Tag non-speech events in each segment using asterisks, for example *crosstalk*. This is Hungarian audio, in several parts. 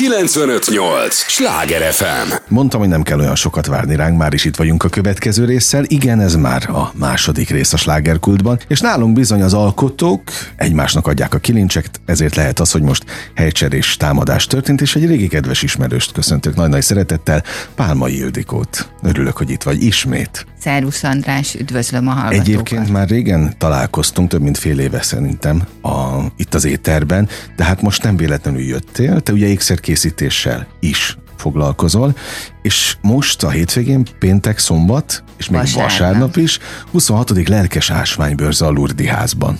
958! Sláger FM! Mondtam, hogy nem kell olyan sokat várni ránk, már is itt vagyunk a következő résszel. Igen, ez már a második rész a slágerkultban, és nálunk bizony az alkotók egymásnak adják a kilincseket, ezért lehet az, hogy most helycserés támadás történt, és egy régi kedves ismerőst köszöntök nagy-nagy szeretettel, Pálmai Ildikót. Örülök, hogy itt vagy ismét. Szervusz András, üdvözlöm a hallgatókat. Egyébként már régen találkoztunk, több mint fél éve szerintem a, itt az étterben, de hát most nem véletlenül jöttél, te ugye ékszerkészítéssel is foglalkozol, és most a hétvégén, péntek, szombat, és még vasárnap, vasárnap is, 26. lelkes ásványbőrze a Lurdi házban.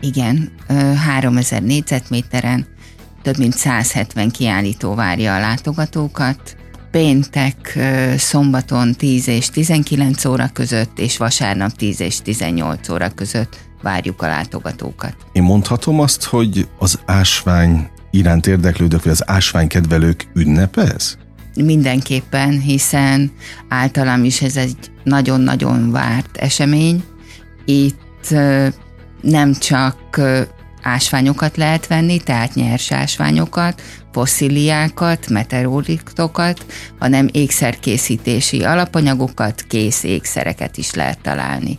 Igen, 3000 négyzetméteren több mint 170 kiállító várja a látogatókat, péntek, szombaton 10 és 19 óra között, és vasárnap 10 és 18 óra között várjuk a látogatókat. Én mondhatom azt, hogy az ásvány iránt érdeklődők, vagy az ásványkedvelők ünnepe ez? Mindenképpen, hiszen általam is ez egy nagyon-nagyon várt esemény. Itt nem csak ásványokat lehet venni, tehát nyers ásványokat, fosszíliákat, meteoritokat, hanem ékszerkészítési alapanyagokat, kész ékszereket is lehet találni.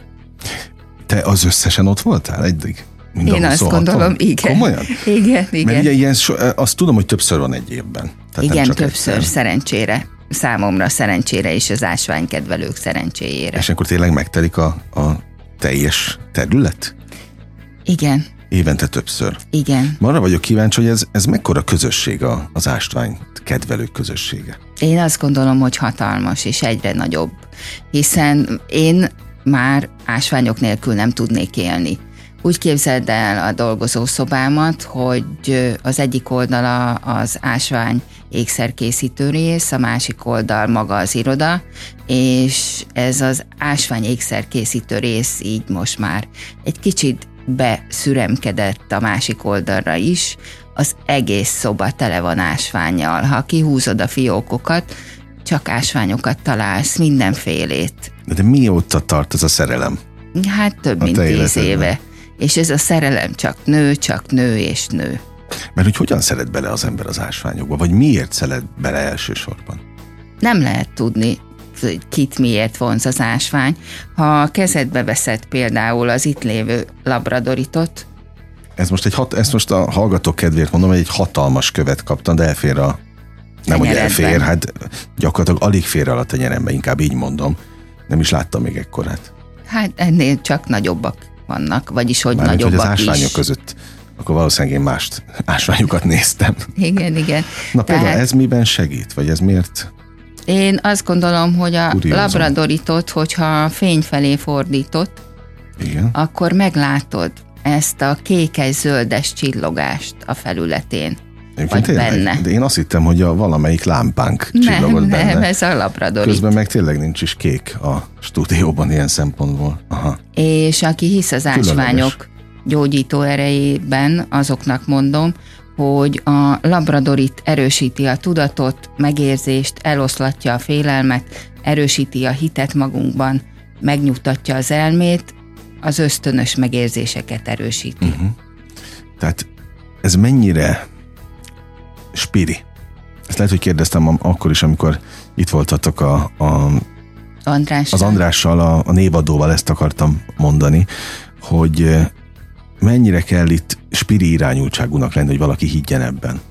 Te az összesen ott voltál eddig? Mind Én azt gondolom, igen. Komolyan? Igen, igen. Mert ugye ilyen, azt tudom, hogy többször van egy évben. Tehát igen, többször, egyszer. szerencsére. Számomra szerencsére és az ásványkedvelők szerencséjére. És akkor tényleg megtelik a, a teljes terület? Igen. Évente többször. Igen. Arra vagyok kíváncsi, hogy ez, ez mekkora közösség a, az ástvány kedvelők közössége? Én azt gondolom, hogy hatalmas és egyre nagyobb, hiszen én már ásványok nélkül nem tudnék élni. Úgy képzeld el a dolgozószobámat, hogy az egyik oldala az ásvány ékszerkészítő rész, a másik oldal maga az iroda, és ez az ásvány ékszerkészítő rész így most már egy kicsit beszüremkedett a másik oldalra is, az egész szoba tele van ásványjal. Ha kihúzod a fiókokat, csak ásványokat találsz, mindenfélét. De, de mióta tart ez a szerelem? Hát több a mint tíz éve. És ez a szerelem csak nő, csak nő és nő. Mert hogy hogyan szeret bele az ember az ásványokba, vagy miért szeret bele elsősorban? Nem lehet tudni kit miért vonz az ásvány. Ha kezedbe veszed például az itt lévő labradoritot, ez most, egy hat, ezt most a hallgatók kedvéért mondom, hogy egy hatalmas követ kaptam, de elfér a... Nem, hogy elfér, hát gyakorlatilag alig fér a tenyerembe, inkább így mondom. Nem is láttam még ekkorát. Hát ennél csak nagyobbak vannak, vagyis hogy Mármint, nagyobbak hogy az ásványok is. között akkor valószínűleg én mást ásványokat néztem. Igen, igen. Na Tehát... például ez miben segít, vagy ez miért én azt gondolom, hogy a Kuriózom. labradoritot, hogyha fény felé fordított, Igen. akkor meglátod ezt a kékes-zöldes csillogást a felületén. Én vagy tényleg, benne. De én azt hittem, hogy a valamelyik lámpánk csillogott nem, benne. Nem, ez a labradorit. Közben meg tényleg nincs is kék a stúdióban ilyen szempontból. Aha. És aki hisz az ásványok gyógyító erejében, azoknak mondom, hogy a labradorit erősíti a tudatot, megérzést, eloszlatja a félelmet, erősíti a hitet magunkban, megnyugtatja az elmét, az ösztönös megérzéseket erősíti. Uh-huh. Tehát ez mennyire spiri? Ezt lehet, hogy kérdeztem akkor is, amikor itt voltatok a, a Andrással. az Andrással, a, a névadóval ezt akartam mondani, hogy mennyire kell itt spiri irányultságúnak lenni, hogy valaki higgyen ebben?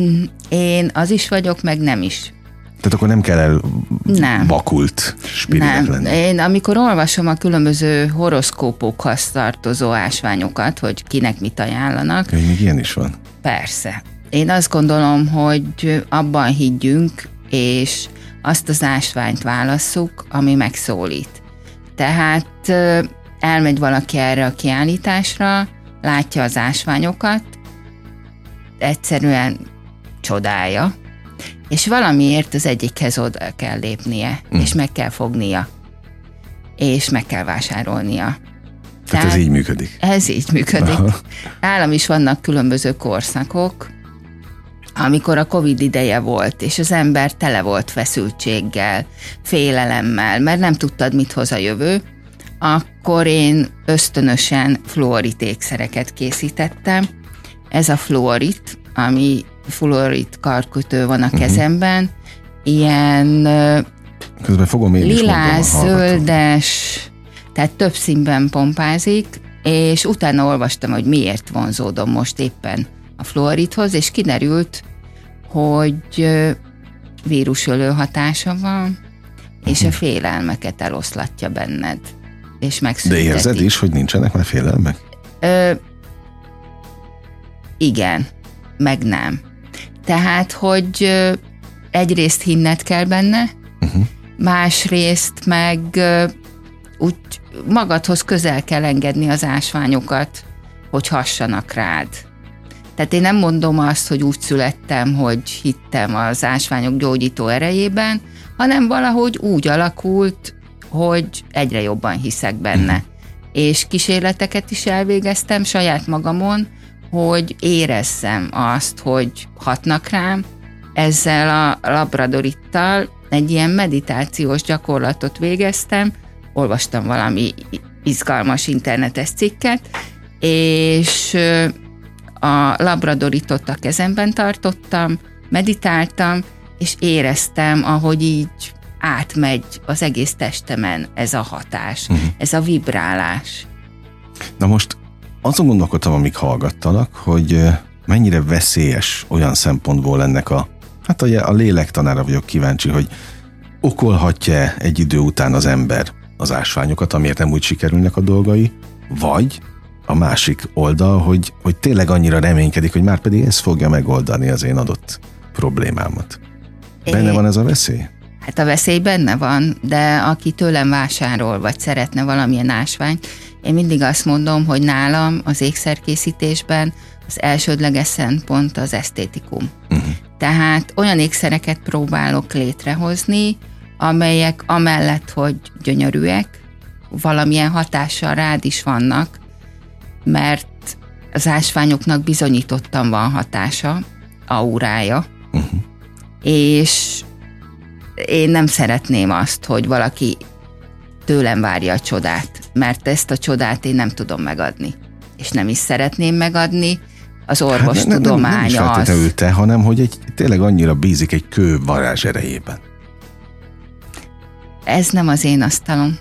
Mm, én az is vagyok, meg nem is. Tehát akkor nem kell el nem. vakult spirinek nem. lenni? Én amikor olvasom a különböző horoszkópokhoz tartozó ásványokat, hogy kinek mit ajánlanak. Hogy még ilyen is van? Persze. Én azt gondolom, hogy abban higgyünk, és azt az ásványt válasszuk, ami megszólít. Tehát elmegy valaki erre a kiállításra, látja az ásványokat, egyszerűen csodálja, és valamiért az egyikhez oda kell lépnie, mm. és meg kell fognia, és meg kell vásárolnia. Tehát, Tehát ez így működik. Ez így működik. Aha. Nálam is vannak különböző korszakok, amikor a Covid ideje volt, és az ember tele volt feszültséggel, félelemmel, mert nem tudtad, mit hoz a jövő, akkor én ösztönösen fluoritékszereket készítettem. Ez a fluorit, ami fluorid karkötő van a uh-huh. kezemben, ilyen Közben fogom én lilás, zöldes, tehát több színben pompázik, és utána olvastam, hogy miért vonzódom most éppen a fluoridhoz, és kiderült, hogy vírusölő hatása van, és uh-huh. a félelmeket eloszlatja benned, és megszünteti. De érzed is, hogy nincsenek már félelmek? Ö, igen, meg nem. Tehát, hogy egyrészt hinnet kell benne, uh-huh. másrészt meg úgy magadhoz közel kell engedni az ásványokat, hogy hassanak rád. Tehát én nem mondom azt, hogy úgy születtem, hogy hittem az ásványok gyógyító erejében, hanem valahogy úgy alakult, hogy egyre jobban hiszek benne. És kísérleteket is elvégeztem saját magamon, hogy érezzem azt, hogy hatnak rám. Ezzel a labradorittal egy ilyen meditációs gyakorlatot végeztem, olvastam valami izgalmas internetes cikket, és a labradoritot a kezemben tartottam, meditáltam, és éreztem, ahogy így átmegy az egész testemen ez a hatás, uh-huh. ez a vibrálás. Na most azon gondolkodtam, amíg hallgattalak, hogy mennyire veszélyes olyan szempontból ennek a, hát a, a lélektanára vagyok kíváncsi, hogy okolhatja egy idő után az ember az ásványokat, amiért nem úgy sikerülnek a dolgai, vagy a másik oldal, hogy, hogy tényleg annyira reménykedik, hogy már pedig ez fogja megoldani az én adott problémámat. Benne van ez a veszély? Hát a veszély benne van, de aki tőlem vásárol, vagy szeretne valamilyen ásványt, én mindig azt mondom, hogy nálam az ékszerkészítésben az elsődleges szempont az esztétikum. Uh-huh. Tehát olyan ékszereket próbálok létrehozni, amelyek amellett, hogy gyönyörűek, valamilyen hatással rád is vannak, mert az ásványoknak bizonyítottan van hatása, aurája, uh-huh. és én nem szeretném azt, hogy valaki tőlem várja a csodát, mert ezt a csodát én nem tudom megadni. És nem is szeretném megadni, az orvos hát nem, nem, nem is az. te, hanem hogy egy, tényleg annyira bízik egy kő varázs erejében. Ez nem az én asztalom.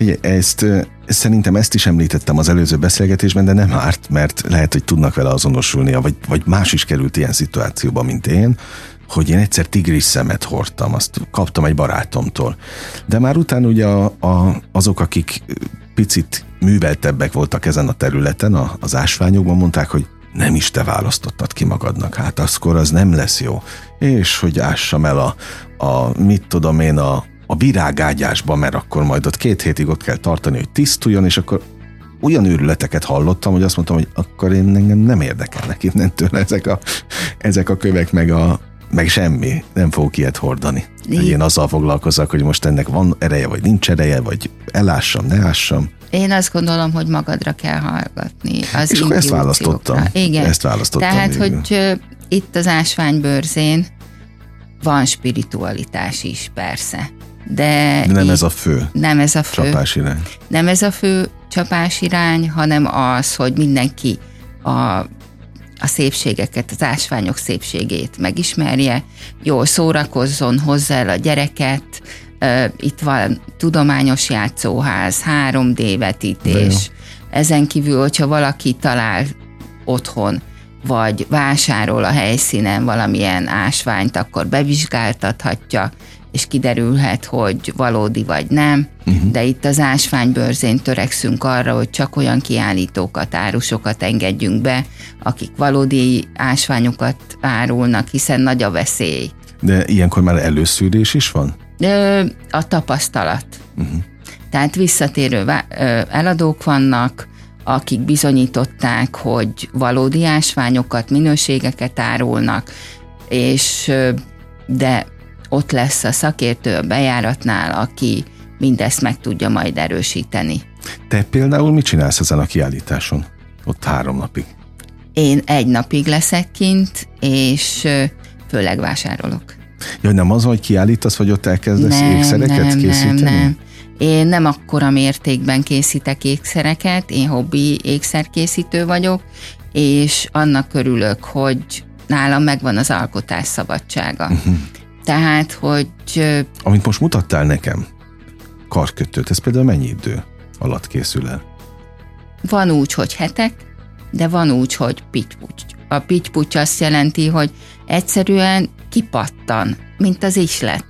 Ugye, ezt szerintem ezt is említettem az előző beszélgetésben, de nem árt, mert lehet, hogy tudnak vele azonosulni, vagy, vagy más is került ilyen szituációba, mint én, hogy én egyszer tigris szemet hordtam, azt kaptam egy barátomtól. De már utána ugye a, a, azok, akik picit műveltebbek voltak ezen a területen, a, az ásványokban mondták, hogy nem is te választottad ki magadnak, hát akkor az nem lesz jó. És hogy ássam el a, a mit tudom én, a, a virágágyásba, mert akkor majd ott két hétig ott kell tartani, hogy tisztuljon, és akkor olyan őrületeket hallottam, hogy azt mondtam, hogy akkor én engem nem érdekelnek innentől ezek a, ezek a kövek, meg, a, meg semmi, nem fogok ilyet hordani. Én, én azzal foglalkozok, hogy most ennek van ereje, vagy nincs ereje, vagy elássam, ne ássam. Én azt gondolom, hogy magadra kell hallgatni. Az És akkor ezt választottam. Igen. Ezt választottam. Tehát, végül. hogy itt az ásványbőrzén van spiritualitás is, persze. De, De nem ez a fő. Nem ez a fő. Csapásirány. Nem ez a fő csapásirány, hanem az, hogy mindenki a, a szépségeket, az ásványok szépségét megismerje, jól szórakozzon hozzá el a gyereket, itt van tudományos játszóház, 3D vetítés. Ezen kívül, hogyha valaki talál otthon, vagy vásárol a helyszínen valamilyen ásványt, akkor bevizsgáltathatja, és kiderülhet, hogy valódi vagy nem, uh-huh. de itt az ásványbőrzén törekszünk arra, hogy csak olyan kiállítókat, árusokat engedjünk be, akik valódi ásványokat árulnak, hiszen nagy a veszély. De ilyenkor már előszűrés is van? A tapasztalat. Uh-huh. Tehát visszatérő eladók vannak, akik bizonyították, hogy valódi ásványokat, minőségeket árulnak, és de ott lesz a szakértő a bejáratnál, aki mindezt meg tudja majd erősíteni. Te például mit csinálsz ezen a kiállításon? Ott három napig. Én egy napig leszek kint, és főleg vásárolok. Ja, nem az, hogy kiállítasz, vagy ott elkezdesz nem, ékszereket nem, készíteni? Nem, nem. Én nem akkora mértékben készítek ékszereket, én hobbi ékszerkészítő vagyok, és annak örülök, hogy nálam megvan az alkotás szabadsága. Tehát, hogy... Amit most mutattál nekem, karkötőt, ez például mennyi idő alatt készül el? Van úgy, hogy hetek, de van úgy, hogy pittyputy. A pittyputy azt jelenti, hogy egyszerűen kipattan, mint az islet.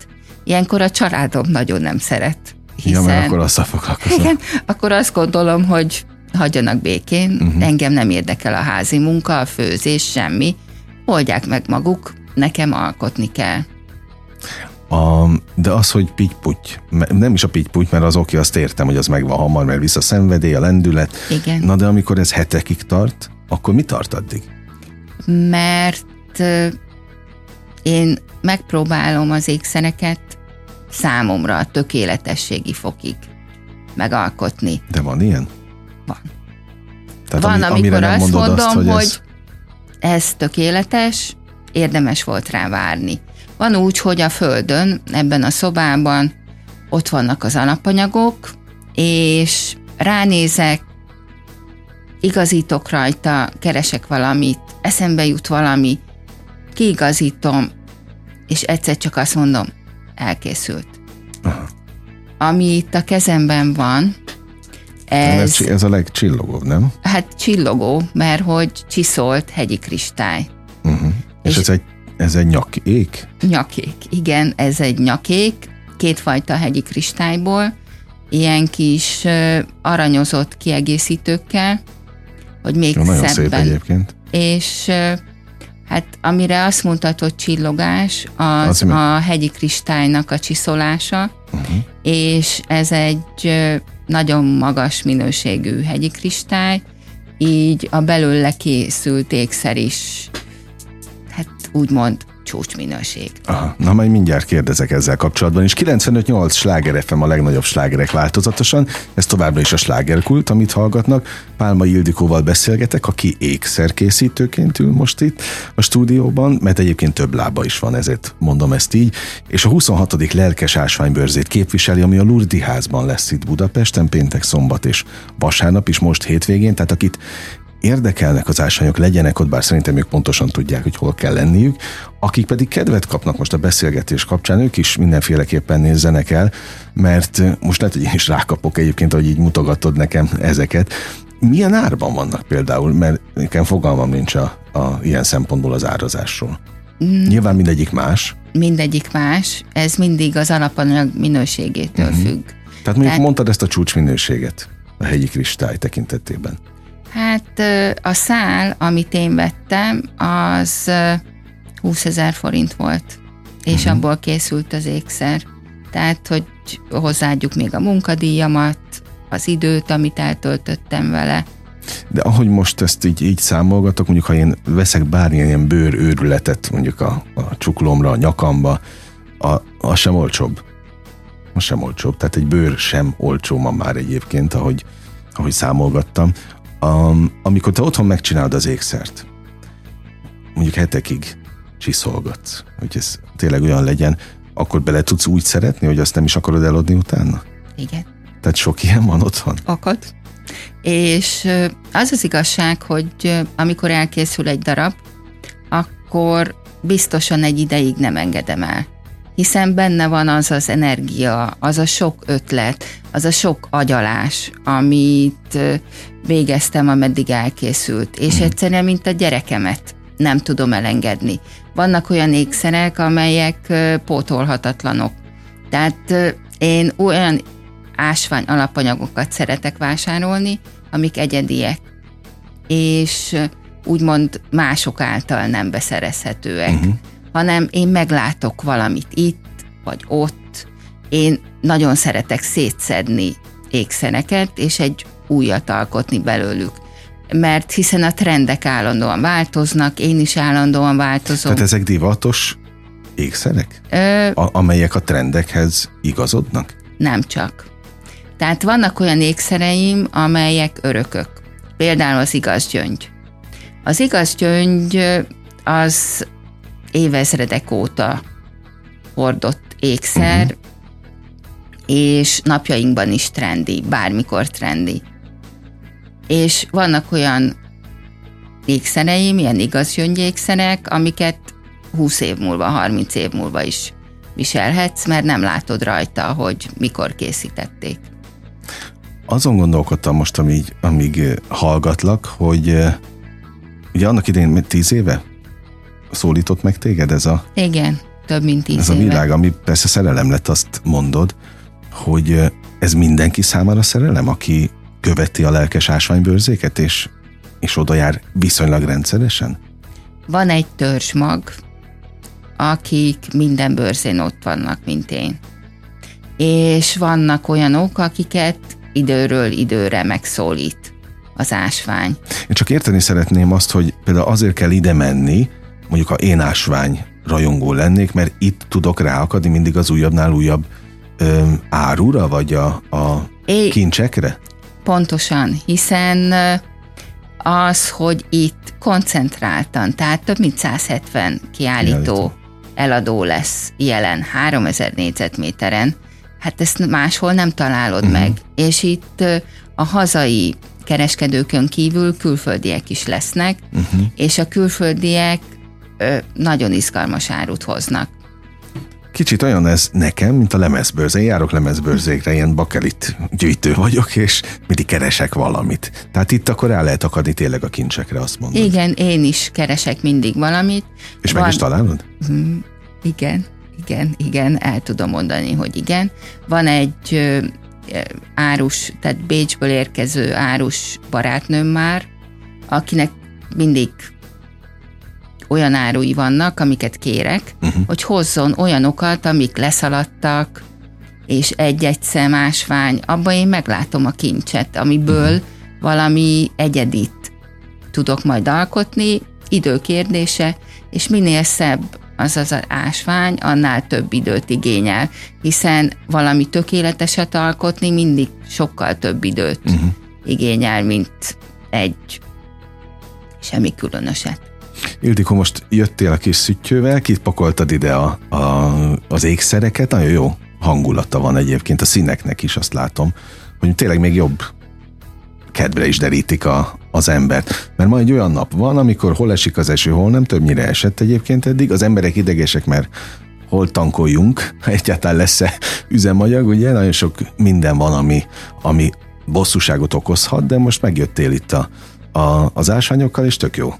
Ilyenkor a családom nagyon nem szeret. Hiszen, ja, mert akkor azt foglalkozom. Igen, akkor azt gondolom, hogy hagyjanak békén, uh-huh. engem nem érdekel a házi munka, a főzés, semmi. Oldják meg maguk, nekem alkotni kell. A, de az, hogy pitty nem is a pitty mert az oké, azt értem, hogy az megvan hamar, mert vissza a szenvedély, a lendület. Igen. Na de amikor ez hetekig tart, akkor mi tart addig? Mert én megpróbálom az ékszereket számomra a tökéletességi fokig megalkotni. De van ilyen? Van. Tehát van, ami, amikor azt mondom, azt, hogy, hogy ez... ez tökéletes, érdemes volt rá várni. Van úgy, hogy a földön, ebben a szobában ott vannak az alapanyagok, és ránézek, igazítok rajta, keresek valamit, eszembe jut valami, kiigazítom, és egyszer csak azt mondom, elkészült. Aha. Ami itt a kezemben van, ez, ez a legcsillogóbb, nem? Hát csillogó, mert hogy csiszolt hegyi kristály. Uh-huh. És, és ez egy, ez egy nyakék? Nyakék, igen, ez egy nyakék, kétfajta hegyi kristályból, ilyen kis aranyozott kiegészítőkkel, hogy még Jó, nagyon szebben. szép egyébként. És hát amire azt mutatod csillogás, az, az a hegyi kristálynak a csiszolása, uh-huh. és ez egy nagyon magas minőségű hegyi kristály, így a belőle készült ékszer is, úgymond csúcsminőség. Aha, na majd mindjárt kérdezek ezzel kapcsolatban, és 95-8 sláger FM a legnagyobb slágerek változatosan, ez továbbra is a slágerkult, amit hallgatnak. Pálma Ildikóval beszélgetek, aki ékszerkészítőként ül most itt a stúdióban, mert egyébként több lába is van, ezért mondom ezt így, és a 26. lelkes ásványbőrzét képviseli, ami a Lurdi házban lesz itt Budapesten, péntek, szombat és vasárnap is most hétvégén, tehát akit érdekelnek az ásványok, legyenek ott, bár szerintem ők pontosan tudják, hogy hol kell lenniük, akik pedig kedvet kapnak most a beszélgetés kapcsán, ők is mindenféleképpen nézzenek el, mert most lehet, hogy én is rákapok egyébként, hogy így mutogatod nekem ezeket. Milyen árban vannak például, mert nekem fogalmam nincs a, a ilyen szempontból az árazásról. Mm. Nyilván mindegyik más. Mindegyik más, ez mindig az alapanyag minőségétől mm-hmm. függ. Tehát mondjuk Tehát... mondtad ezt a csúcsminőséget a hegyi kristály tekintetében. Hát a szál, amit én vettem, az 20 ezer forint volt, és uh-huh. abból készült az ékszer. Tehát, hogy hozzáadjuk még a munkadíjamat, az időt, amit eltöltöttem vele. De ahogy most ezt így, így számolgatok, mondjuk ha én veszek bármilyen ilyen bőrőrületet mondjuk a, a csuklomra, a nyakamba, a, az sem olcsóbb. Az sem olcsóbb. Tehát egy bőr sem olcsó ma már egyébként, ahogy, ahogy számolgattam. Um, amikor te otthon megcsinálod az ékszert, mondjuk hetekig csiszolgatsz, hogy ez tényleg olyan legyen, akkor bele tudsz úgy szeretni, hogy azt nem is akarod eladni utána? Igen. Tehát sok ilyen van otthon? Akad. És az az igazság, hogy amikor elkészül egy darab, akkor biztosan egy ideig nem engedem el hiszen benne van az az energia, az a sok ötlet, az a sok agyalás, amit végeztem, ameddig elkészült, és mhm. egyszerűen, mint a gyerekemet nem tudom elengedni. Vannak olyan ékszerek, amelyek pótolhatatlanok. Tehát én olyan ásvány alapanyagokat szeretek vásárolni, amik egyediek, és úgymond mások által nem beszerezhetőek. Uh-huh hanem én meglátok valamit itt, vagy ott. Én nagyon szeretek szétszedni ékszereket, és egy újat alkotni belőlük. Mert hiszen a trendek állandóan változnak, én is állandóan változom. Tehát ezek divatos ékszerek? Ö, a, amelyek a trendekhez igazodnak? Nem csak. Tehát vannak olyan ékszereim, amelyek örökök. Például az igaz gyöngy. Az igaz gyöngy az évezredek óta hordott ékszer, uh-huh. és napjainkban is trendi, bármikor trendi. És vannak olyan ékszereim, ilyen igaz amiket 20 év múlva, 30 év múlva is viselhetsz, mert nem látod rajta, hogy mikor készítették. Azon gondolkodtam most, amíg, amíg hallgatlak, hogy ugye annak idején 10 éve szólított meg téged ez a... Igen, több mint tíz Ez éve. a világ, ami persze szerelem lett, azt mondod, hogy ez mindenki számára szerelem, aki követi a lelkes ásványbőrzéket, és, és oda jár viszonylag rendszeresen? Van egy törzsmag, akik minden bőrzén ott vannak, mint én. És vannak olyanok, akiket időről időre megszólít az ásvány. Én csak érteni szeretném azt, hogy például azért kell ide menni, mondjuk ha én ásvány rajongó lennék, mert itt tudok ráakadni mindig az újabbnál újabb ö, árura, vagy a, a É, kincsekre? Pontosan, hiszen az, hogy itt koncentráltan, tehát több mint 170 kiállító, Kiállító. eladó lesz jelen 3000 négyzetméteren, hát ezt máshol nem találod uh-huh. meg. És itt a hazai kereskedőkön kívül külföldiek is lesznek, uh-huh. és a külföldiek nagyon izgalmas árut hoznak. Kicsit olyan ez nekem, mint a lemezbőrze. Én járok lemezbőrzékre, ilyen bakelit gyűjtő vagyok, és mindig keresek valamit. Tehát itt akkor el lehet akadni tényleg a kincsekre, azt mondod. Igen, én is keresek mindig valamit. És meg is találod? Igen, igen, igen, el tudom mondani, hogy igen. Van egy árus, tehát Bécsből érkező árus barátnőm már, akinek mindig olyan árui vannak, amiket kérek, uh-huh. hogy hozzon olyanokat, amik leszaladtak, és egy-egy szemásvány, abban én meglátom a kincset, amiből uh-huh. valami egyedit tudok majd alkotni, időkérdése, és minél szebb az az ásvány, annál több időt igényel, hiszen valami tökéleteset alkotni mindig sokkal több időt uh-huh. igényel, mint egy semmi különöset. Ildikó, most jöttél a kis szüttyővel, kipakoltad ide a, a, az ékszereket, nagyon jó hangulata van egyébként a színeknek is, azt látom, hogy tényleg még jobb kedvre is derítik a, az embert. Mert ma egy olyan nap van, amikor hol esik az eső, hol nem, többnyire esett egyébként eddig. Az emberek idegesek, mert hol tankoljunk, egyáltalán lesz-e üzemanyag, ugye? Nagyon sok minden van, ami, ami bosszúságot okozhat, de most megjöttél itt a, a, az ásványokkal, és tök jó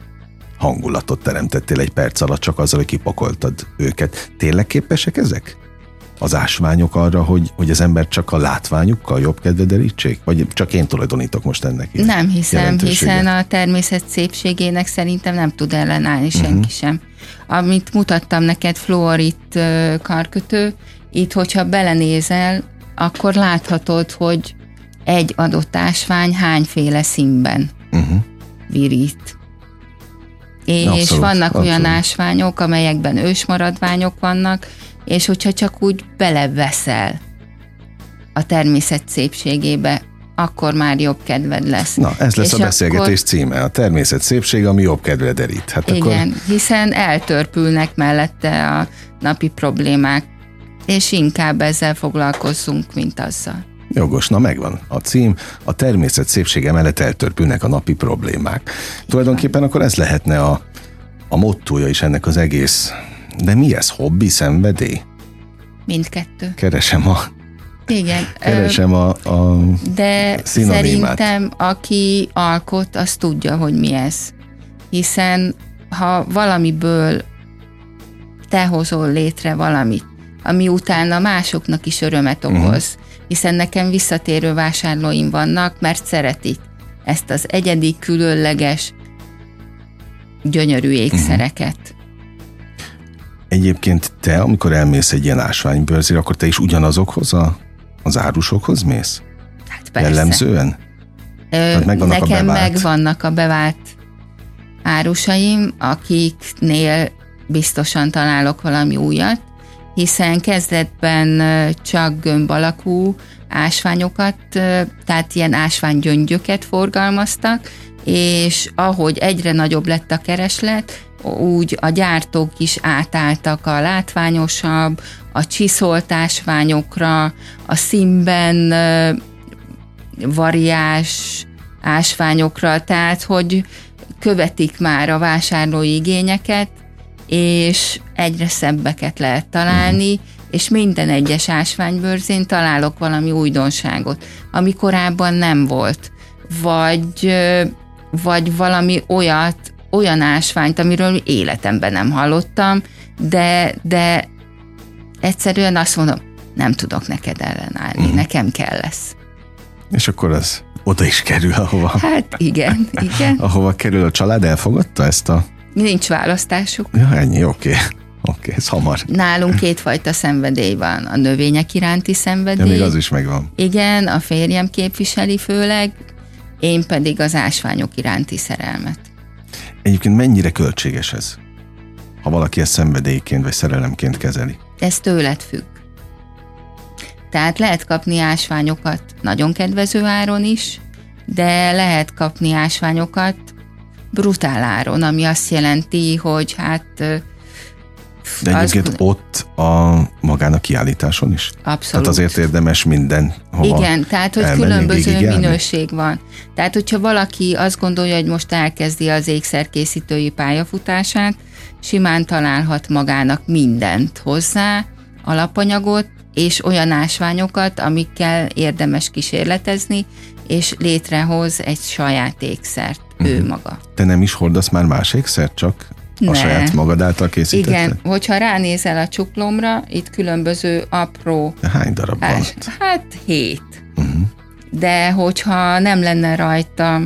hangulatot teremtettél egy perc alatt csak azzal, hogy kipakoltad őket. Tényleg képesek ezek? Az ásványok arra, hogy, hogy az ember csak a látványukkal jobb kedve derítsék? Vagy csak én tulajdonítok most ennek? Nem hiszem, hiszen a természet szépségének szerintem nem tud ellenállni senki Mhm. uh-huh. sem. Amit mutattam neked, fluorit karkötő, itt, hogyha belenézel, akkor láthatod, hogy egy adott ásvány hányféle színben Uh-huh. virít. És Abszolút, vannak olyan abszolút. ásványok, amelyekben ősmaradványok vannak, és hogyha csak úgy beleveszel a természet szépségébe, akkor már jobb kedved lesz. Na, ez lesz És a beszélgetés akkor- címe. A természet szépség, ami jobb kedvre derít. Hát akkor Igen, hiszen eltörpülnek mellette a napi problémák, és inkább ezzel foglalkozzunk, mint azzal. Jogos, na megvan a cím, a természet szépsége mellett eltörpülnek a napi problémák. Tulajdonképpen akkor ez lehetne a, a mottója is ennek az egész. De mi ez? Hobbi, szenvedély? Mindkettő. Keresem a, Igen. keresem a, a De Szinonimát. szerintem, aki alkot, az tudja, hogy mi ez. Hiszen ha valamiből te hozol létre valamit, ami utána másoknak is örömet okoz, uh-huh. Hiszen nekem visszatérő vásárlóim vannak, mert szeretik ezt az egyedi, különleges, gyönyörű ékszereket. Uh-huh. Egyébként te, amikor elmész egy ilyen ásványbőrzére, akkor te is ugyanazokhoz a, az árusokhoz mész? Hát persze. Jellemzően? Ö, megvannak a Nekem bevált. megvannak a bevált árusaim, akiknél biztosan találok valami újat, hiszen kezdetben csak gömb alakú ásványokat, tehát ilyen ásványgyöngyöket forgalmaztak, és ahogy egyre nagyobb lett a kereslet, úgy a gyártók is átálltak a látványosabb, a csiszolt ásványokra, a színben variás ásványokra, tehát hogy követik már a vásárlói igényeket, és egyre szebbeket lehet találni, uh-huh. és minden egyes ásványbőrzén találok valami újdonságot, ami korábban nem volt. Vagy, vagy valami olyat, olyan ásványt, amiről életemben nem hallottam, de, de egyszerűen azt mondom, nem tudok neked ellenállni, uh-huh. nekem kell lesz. És akkor az oda is kerül, ahova... Hát igen, igen. *laughs* ahova kerül a család, elfogadta ezt a... Nincs választásuk. Ja, ennyi, oké. Okay. Oké, okay, ez hamar. Nálunk kétfajta szenvedély van. A növények iránti szenvedély. Ja, még az is megvan. Igen, a férjem képviseli főleg, én pedig az ásványok iránti szerelmet. Egyébként mennyire költséges ez? Ha valaki ezt szenvedélyként vagy szerelemként kezeli? Ez tőled függ. Tehát lehet kapni ásványokat nagyon kedvező áron is, de lehet kapni ásványokat brutál áron, ami azt jelenti, hogy hát de egyébként az... ott a magán a kiállításon is? Abszolút. Tehát azért érdemes minden hova Igen, tehát hogy különböző minőség van. Tehát, hogyha valaki azt gondolja, hogy most elkezdi az ékszerkészítői pályafutását, simán találhat magának mindent hozzá, alapanyagot, és olyan ásványokat, amikkel érdemes kísérletezni, és létrehoz egy saját ékszert uh-huh. ő mhm. maga. Te nem is hordasz már más ékszert, csak a ne. saját magad által készítette? Igen, hogyha ránézel a csuklomra, itt különböző apró... De hány darab van? Hát hét. Uh-huh. De hogyha nem lenne rajta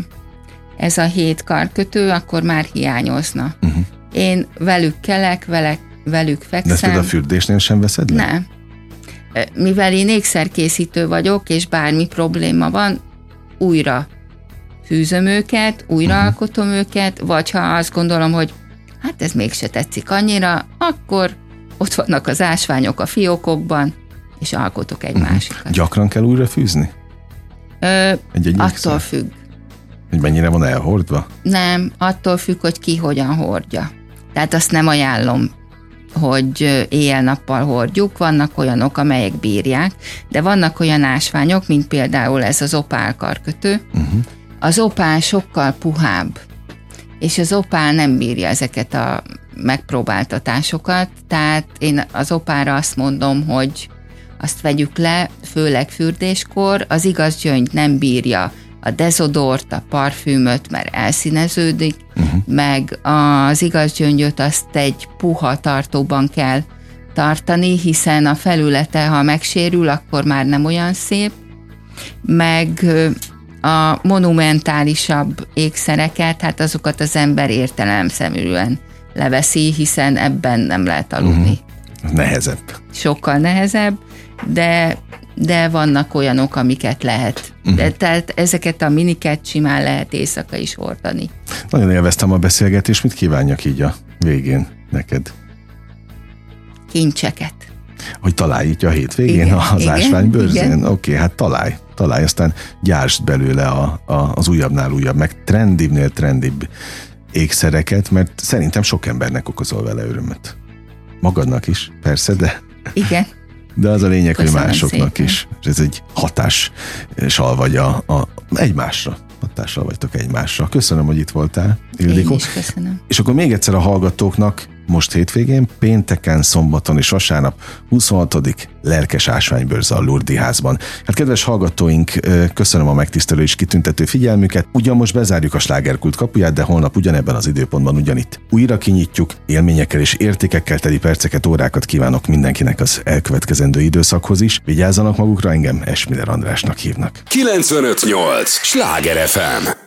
ez a hét karkötő, akkor már hiányozna. Uh-huh. Én velük kelek, velek, velük fekszem. De ezt a fürdésnél sem veszed le? Nem mivel én ékszerkészítő vagyok, és bármi probléma van, újra fűzöm őket, újra uh-huh. őket, vagy ha azt gondolom, hogy hát ez mégse tetszik annyira, akkor ott vannak az ásványok a fiókokban, és alkotok egy uh-huh. másikat. Gyakran kell újra fűzni? Ö, egy, attól függ. Hogy mennyire van elhordva? Nem, attól függ, hogy ki hogyan hordja. Tehát azt nem ajánlom hogy éjjel-nappal hordjuk, vannak olyanok, amelyek bírják, de vannak olyan ásványok, mint például ez az opál karkötő. Uh-huh. Az opál sokkal puhább, és az opál nem bírja ezeket a megpróbáltatásokat, tehát én az opára azt mondom, hogy azt vegyük le, főleg fürdéskor, az igaz gyöngy nem bírja a dezodort, a parfümöt, mert elszíneződik, uh-huh. meg az igaz gyöngyöt azt egy puha tartóban kell tartani, hiszen a felülete, ha megsérül, akkor már nem olyan szép, meg a monumentálisabb ékszereket, hát azokat az ember értelemszerűen leveszi, hiszen ebben nem lehet aludni. Uh-huh. Nehezebb. Sokkal nehezebb, de de vannak olyanok, amiket lehet. Uh-huh. De, tehát ezeket a miniket simán lehet éjszaka is hordani. Nagyon élveztem a beszélgetést, mit kívánjak így a végén neked? Kincseket. Hogy találj itt a hétvégén igen, az ásványbőrzén? Oké, okay, hát találj, találj, aztán gyártsd belőle a, a, az újabbnál újabb, meg trendibnél trendibb ékszereket, mert szerintem sok embernek okozol vele örömet. Magadnak is, persze, de... Igen. *laughs* De az a lényeg, Köszönöm hogy másoknak szépen. is. És ez egy hatással vagy a, a egymásra hatással vagytok egymásra. Köszönöm, hogy itt voltál, Ildikó. Én is köszönöm. És akkor még egyszer a hallgatóknak most hétvégén, pénteken, szombaton és vasárnap 26. lelkes ásványbőrze a Lurdi házban. Hát kedves hallgatóink, köszönöm a megtisztelő és kitüntető figyelmüket. Ugyan most bezárjuk a slágerkult kapuját, de holnap ugyanebben az időpontban ugyanitt újra kinyitjuk, élményekkel és értékekkel teli perceket, órákat kívánok mindenkinek az elkövetkezendő időszakhoz is. Vigyázzanak magukra, engem Esmiller Andrásnak hívnak. 958! Sláger FM!